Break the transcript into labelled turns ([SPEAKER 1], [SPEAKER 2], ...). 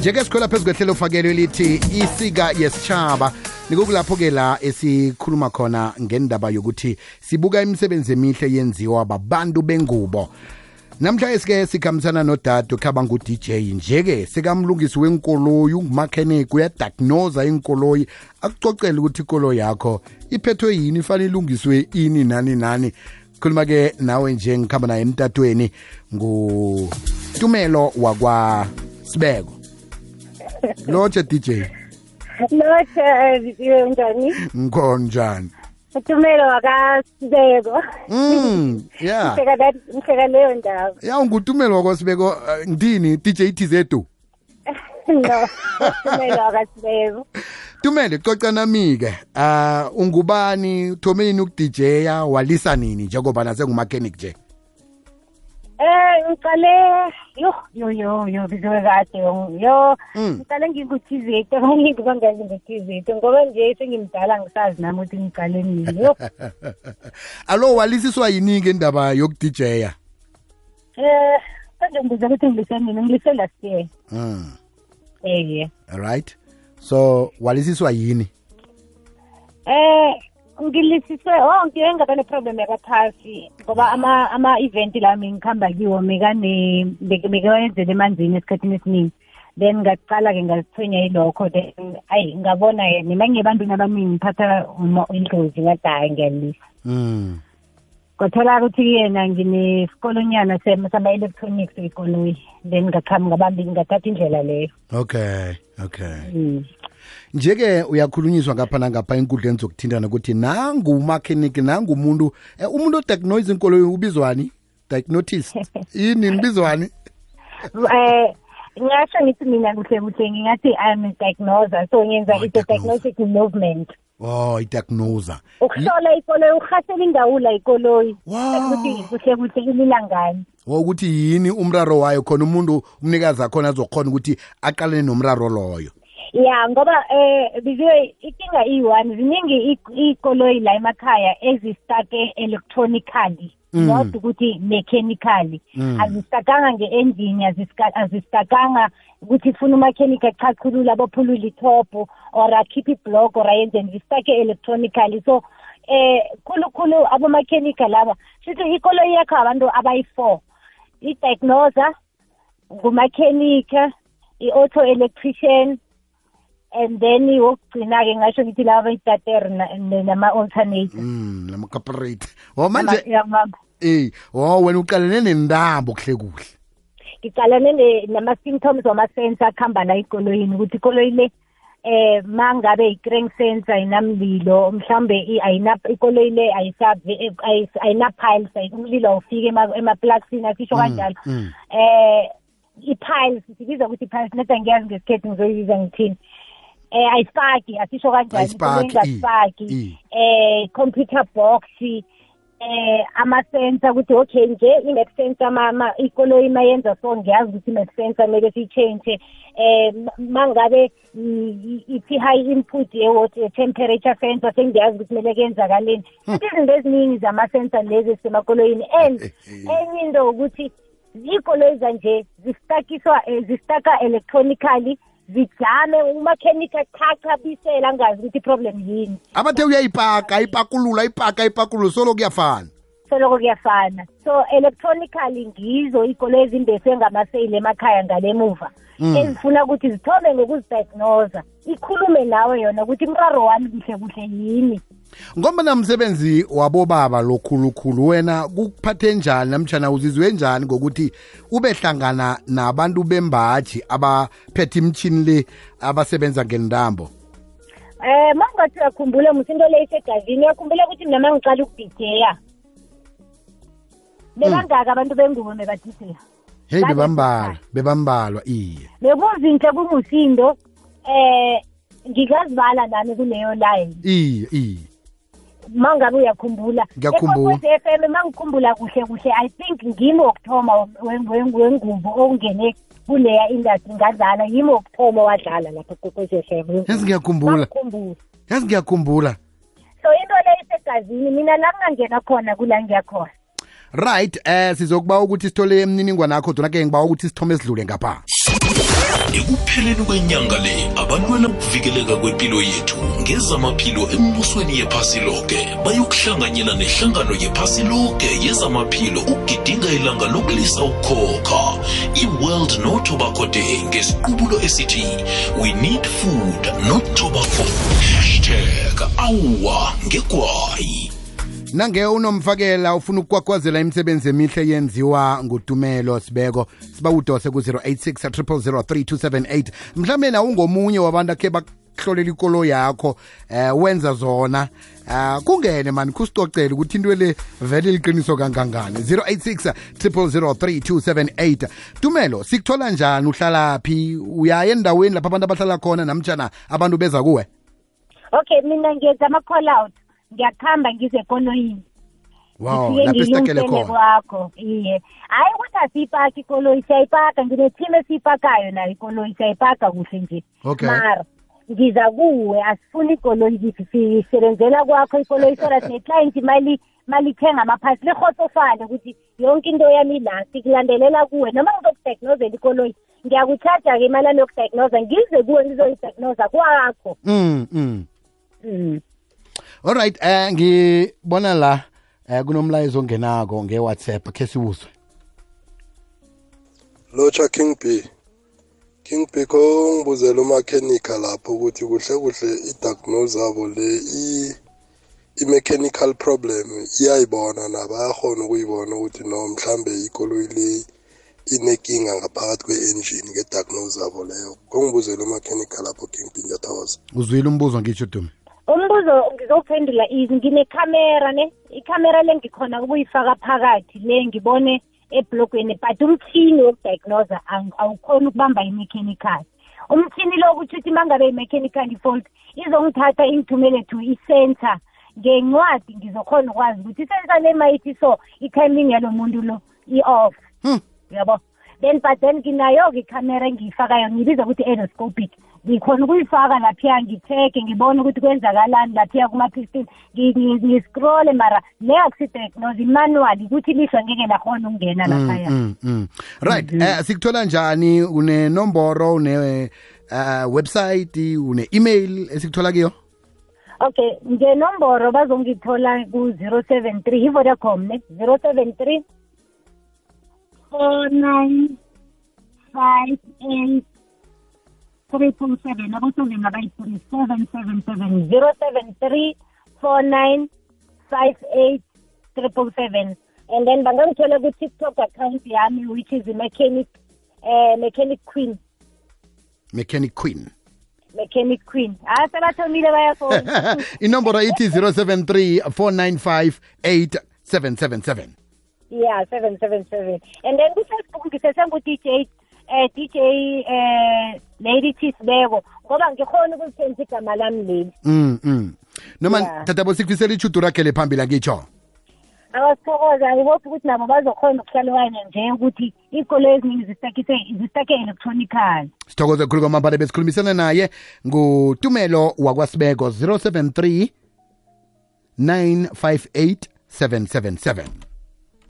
[SPEAKER 1] njeke sikhwela phezu kwehlelo fakelo elithi isika yesitshaba nikokulapho-ke la esikhuluma khona ngendaba yokuthi sibuka imisebenzi emihle yenziwa babantu bengubo. Namhla esike sikhambisana nodade okhaba ngu-dj nje-ke sekamlungisi wenkoloyi ungumakhenik uyadiagnosa inkoloyi akucocele ukuthi ikolo yakho iphethwe yini ifane ilungiswe ini nani nani. Khuluma-ke nawe nje ngikhamba naye emtatweni ngutumelo wakwasibeko lotshe dj
[SPEAKER 2] Lotsha biziwe njani?
[SPEAKER 1] ngikhonjani
[SPEAKER 2] Utumelo wakasibeko.
[SPEAKER 1] mm yeah
[SPEAKER 2] Ngisheka that ngisheka leyo ndaba.
[SPEAKER 1] ya ungutumelo wakwasibeko uh, ngidini dj tizetu
[SPEAKER 2] No. Utumelo wakasibeko.
[SPEAKER 1] tumele coca nami-ke uh ungubani uthome yini ukudjya walisa nini njengoba nasengumakhenik nje
[SPEAKER 2] Eh ngiqale yo yo yo yo biziwe kade yo.
[SPEAKER 1] Mm.
[SPEAKER 2] ngiqale ngingutizete abaningi bangazi ngutizete ngoba nje sengimdala ngisazi nami ukuthi ngiqale nini yo
[SPEAKER 1] alo walisiswa yini-ke indaba yokudjya
[SPEAKER 2] eh kanje ngibuza ukuthi ngilise nini ngilise last year
[SPEAKER 1] mm.
[SPEAKER 2] eh
[SPEAKER 1] alright so walisiswa yini?
[SPEAKER 2] Eh ngilisiswe oh ngike ngaba neproblem yakaphasi ngoba ama ama event lami ngikhamba kiwo mekane mekawenzele emanzini esikhathini esiningi then ngaqala ke ngazithwenya yilokho then ayi ngabona ke nima ngebantwini abaningi ngiphatha uma indlozi ngathi hayi ngiyalisa
[SPEAKER 1] mm.
[SPEAKER 2] kwathola ukuthi yena nginesikolonyana sama-electronics ikoloyi then ngaqhamu ngabambi ngathatha indlela leyo
[SPEAKER 1] okay okay
[SPEAKER 2] mm.
[SPEAKER 1] Nje-ke uyakhulunyiswa ngapha nangapha enkundleni zokuthintana ukuthi nangumakhenik nangumuntu eh, umuntu odiagnose inkoloyi ubizwani diagnotis yini nibizwani
[SPEAKER 2] eh ngasho ngithi mina kuhle kuhle ngingathi I'm a diagnoser so ngenza
[SPEAKER 1] Oh,
[SPEAKER 2] it's a
[SPEAKER 1] diagnoser.
[SPEAKER 2] diagnostic movement.
[SPEAKER 1] Oh idiagnosa
[SPEAKER 2] ukuhlola ikoloyi uhlasela ingawula ikoloyi.
[SPEAKER 1] Wow.
[SPEAKER 2] ukuthi kuhle kuhle ililangani
[SPEAKER 1] wokuthi yini umraro wayo khona umuntu umnikazi akhona azokhona ukuthi aqalene nomraro loyo?
[SPEAKER 2] Ya ngoba eh biziwe inkinga iyi-one ziningi i- ikoloyi la emakhaya ezistake electronically
[SPEAKER 1] Mm.
[SPEAKER 2] not ukuthi mechanically
[SPEAKER 1] Mm.
[SPEAKER 2] azistakanga nge-engine azisika- azistakanga ukuthi ifuna umakhenika achachulula abophulula ithopo or akhiphe iblock or ayenzeni zistake electronically so eh khulukhulu abomakhenika laba shithi ikoloyi yakho abantu abayi-four i-diagnoser ngumakhenika i-auto electrician and then wokugcina-ke ngasho ngithi laba abayi-tater nama-alternator
[SPEAKER 1] mm lama-corporate o manje
[SPEAKER 2] Yamama.
[SPEAKER 1] eh o wena uqalene nentambo kuhle kuhle.
[SPEAKER 2] Ngicalane ne- nama-symptoms wama-sensor akuhamba la ikoloyini ukuthi ikoloyi le eh mangabe i-crank sensor ayinamlilo mhlambe i- ayina ikoloyi le ayisave- eh, ayis- ayina-piles ay- umlilo awufike ema- emaplasini asisho kanjalo.
[SPEAKER 1] mm.
[SPEAKER 2] eh i-piles sibiza ukuthi i-piles neda ngiyazi ngesikhethu ngizoyibiza ngithini. Eh ayisipaki asisho kanjani
[SPEAKER 1] Ayisipaki,
[SPEAKER 2] ikoloyi ingasipaki
[SPEAKER 1] i-
[SPEAKER 2] eh computer box eh ama-sensor ukuthi okay nje i-max sensor ikoloyi mayenza so ngiyazi ukuthi i-max sensor mele siyi-change eh mangabe ithi high input ye-water temperature sensor sengiyazi ukuthi kumele kuyenzakaleni izinto eziningi zama-sensor lezi ezisemakoloyini and enye into ukuthi ikoloyi zanje zistakiswa eh, zistaka electronically zijame umakhenika chacha bisela angazi ukuthi i-problem yini.
[SPEAKER 1] Abathe uyayipaka ayipakulula ayipaka ayipakulula solo kuyafana.
[SPEAKER 2] Soloko kuyafana. So electronically ngizo ikolo ezimbeswe ngamaseyile emakhaya ngalemuva
[SPEAKER 1] Mm.
[SPEAKER 2] ezifuna ukuthi zithome ngokuzidiagnosa. Ikhulume nawe yona ukuthi umraro wami kuhle kuhle yini.
[SPEAKER 1] Ngoba namsebenzi wabobaba lokhulukhulu wena kuphathe njani? Namtshana uzizwe njani ngokuthi ube hlangana nabantu bembaji abaphethe imtshini le abasebenza ngentambo?
[SPEAKER 2] Eh mangathi uyakhumbula musi into le isegazini uyakhumbula ukuthi mina mangiqala ukudidyeya bebangaka abantu bengubo mebadidyeya
[SPEAKER 1] heyi bebambalwa bebambalwa iye.
[SPEAKER 2] Bekunzinhle kumusindo eh ngikazibala nami kuleyo line.
[SPEAKER 1] Iye iye
[SPEAKER 2] mangabe uyakhumbula
[SPEAKER 1] Ngiyakhumbula.
[SPEAKER 2] F M mangikhumbula kuhle kuhle i think ngimi wokuthoma wen- wen- wengubo ongene kuleya industry ngadlala yimi wokuthoma wadlala lapha kokwezi F M.
[SPEAKER 1] Yazi ngiyakhumbula.
[SPEAKER 2] Ngakhumbula.
[SPEAKER 1] yazi ngiyakhumbula.
[SPEAKER 2] So into le isegazini mina la ngangena khona kula ngiyakhona
[SPEAKER 1] right eh sizokuba ukuthi sithole emniningwane akho dona ke ngiba ukuthi sithome sidlule ngapha.
[SPEAKER 3] Ekupheleni kwenyanga le abalwela ukuvikeleka kwempilo yethu ngezamaphilo embusweni yephasi loke. Bayokuhlanganyela nehlangano yephasi loke yezamaphilo ukugidinga ilanga lokulisa ukukhokha. I-world no tobacco day ngesiqubulo esithi we need food not tobacco. Hashtag awa ngegwayi.
[SPEAKER 1] Nange unomfakela ufuna ukukwakwazela imisebenzi emihle yenziwa ngutumelo sibeko siba udose ku-086 3278 mhlawumbe na ungomunye wabantu akhe bakuhlolela ikolo yakho eh wenza zona. Uh, kungene mani kusicocela ukuthi into le vele liqiniso kangangani. 086 3278 tumelo sikuthola njani? Uhlalaphi uyaya endaweni lapho abantu abahlala khona namtshana abantu beza kuwe?
[SPEAKER 2] Okay mina ngenza ama-call out. Ngiyakuhamba ngize ekoloyini
[SPEAKER 1] wow
[SPEAKER 2] ngifike
[SPEAKER 1] lapho esitakele
[SPEAKER 2] ngilungisele
[SPEAKER 1] khona.
[SPEAKER 2] kwakho. Iye. Hayi ukuthi asiyipaki ikoloyi siyayipaka. Ngine-team esiyipakayo nayo ikoloyi siyayipaka kuhle nje.
[SPEAKER 1] Okay.
[SPEAKER 2] mara ngiza kuwe asifuni ikoloyi kithi sisebenzela kwakho ikoloyi so that neclient mali malithenga amaphasi lihotsofale ukuthi yonke into yami la sikulandelela kuwe. Noma ngizokudiagnosela ikoloyi ngiyakutshaja-ke imali yami yokudiagnosa ngize kuwe ngizoyidiagnosa kwakho.
[SPEAKER 1] Mm, mm.
[SPEAKER 2] mm.
[SPEAKER 1] Alright eh ngibona la eh kunomlayezo ongenako nge-whatsapp khe siwuzwe.
[SPEAKER 4] Lotsha king b. King b kho ngibuzela umakhenika lapho ukuthi kuhle kuhle i-diagnose abo le i- i-mechanical problem iyayibona nabo bayakhona ukuyibona ukuthi no mhlambe ikoloyi le inenkinga ngaphakathi kwe-engine nge-diagnose abo leyo. Kongibuzela umakhenika lapho king b ngiyathokoza.
[SPEAKER 1] Uzwile umbuzo ngitsho dume?
[SPEAKER 2] Umbuzo ngizophendula izi nginekhamera ne ikhamera le ngikhona ukuyifaka phakathi le ngibone eblogweni but umthini wokudiagnosa ang- awukhoni ukubamba i-mechanical. Umthini lo kutho ukuthi uma ngabe i-mechanical fault izongithatha ingithumele to i-center ngencwadi ngizokhona ukwazi ukuthi i-center le mayithi so i-timing yalo muntu lo i-off.
[SPEAKER 1] Hmm.
[SPEAKER 2] yabo? Then but then nginayo-ke ikhamera engiyifakayo ngiyibiza ukuthi endoscopic. Ngikhona ukuyifaka laphiya ngitheke ngibone ukuthi kwenzakalani laphiya kuma-piston ngiscrolle mara le akusi-diagnose manually ukuthi lihlo ngeke lakhona ukungena laphaya.
[SPEAKER 1] mm, mm. right eh sikuthola njani? Unenomboro une uh, website une-email esikuthola kiyo?
[SPEAKER 2] Okay ngenomboro bazongithola ku-zero seven three i-vodacom ne? zero seven three four nine five eight 327 abotholela abayithi 777 073 and then bangangithola ku-tiktok account yami which is the mechanic eh mechanic queen.
[SPEAKER 1] Mechanic queen.
[SPEAKER 2] Mechanic queen. Ah sebathomile bayafona
[SPEAKER 1] inomboro ithi 073 495 877
[SPEAKER 2] yeah 777 and then kufacebook ngisesengu-dj eh DJ eh Lady Tisbeko ngoba ngikhona ukuthenza igama lami leli.
[SPEAKER 1] mm, mm. noma
[SPEAKER 2] tatabo
[SPEAKER 1] sikufisela ichudo rakhe le phambili angitsho
[SPEAKER 2] Awasithokoza ngibopha ukuthi nabo bazokhona ukuhlalukanya nje ukuthi iy'kolo eziningi zistake electronical.
[SPEAKER 1] sithokoze khulu kwamambala besikhulumisana naye ngutumelo wakwasibeko 073 958 777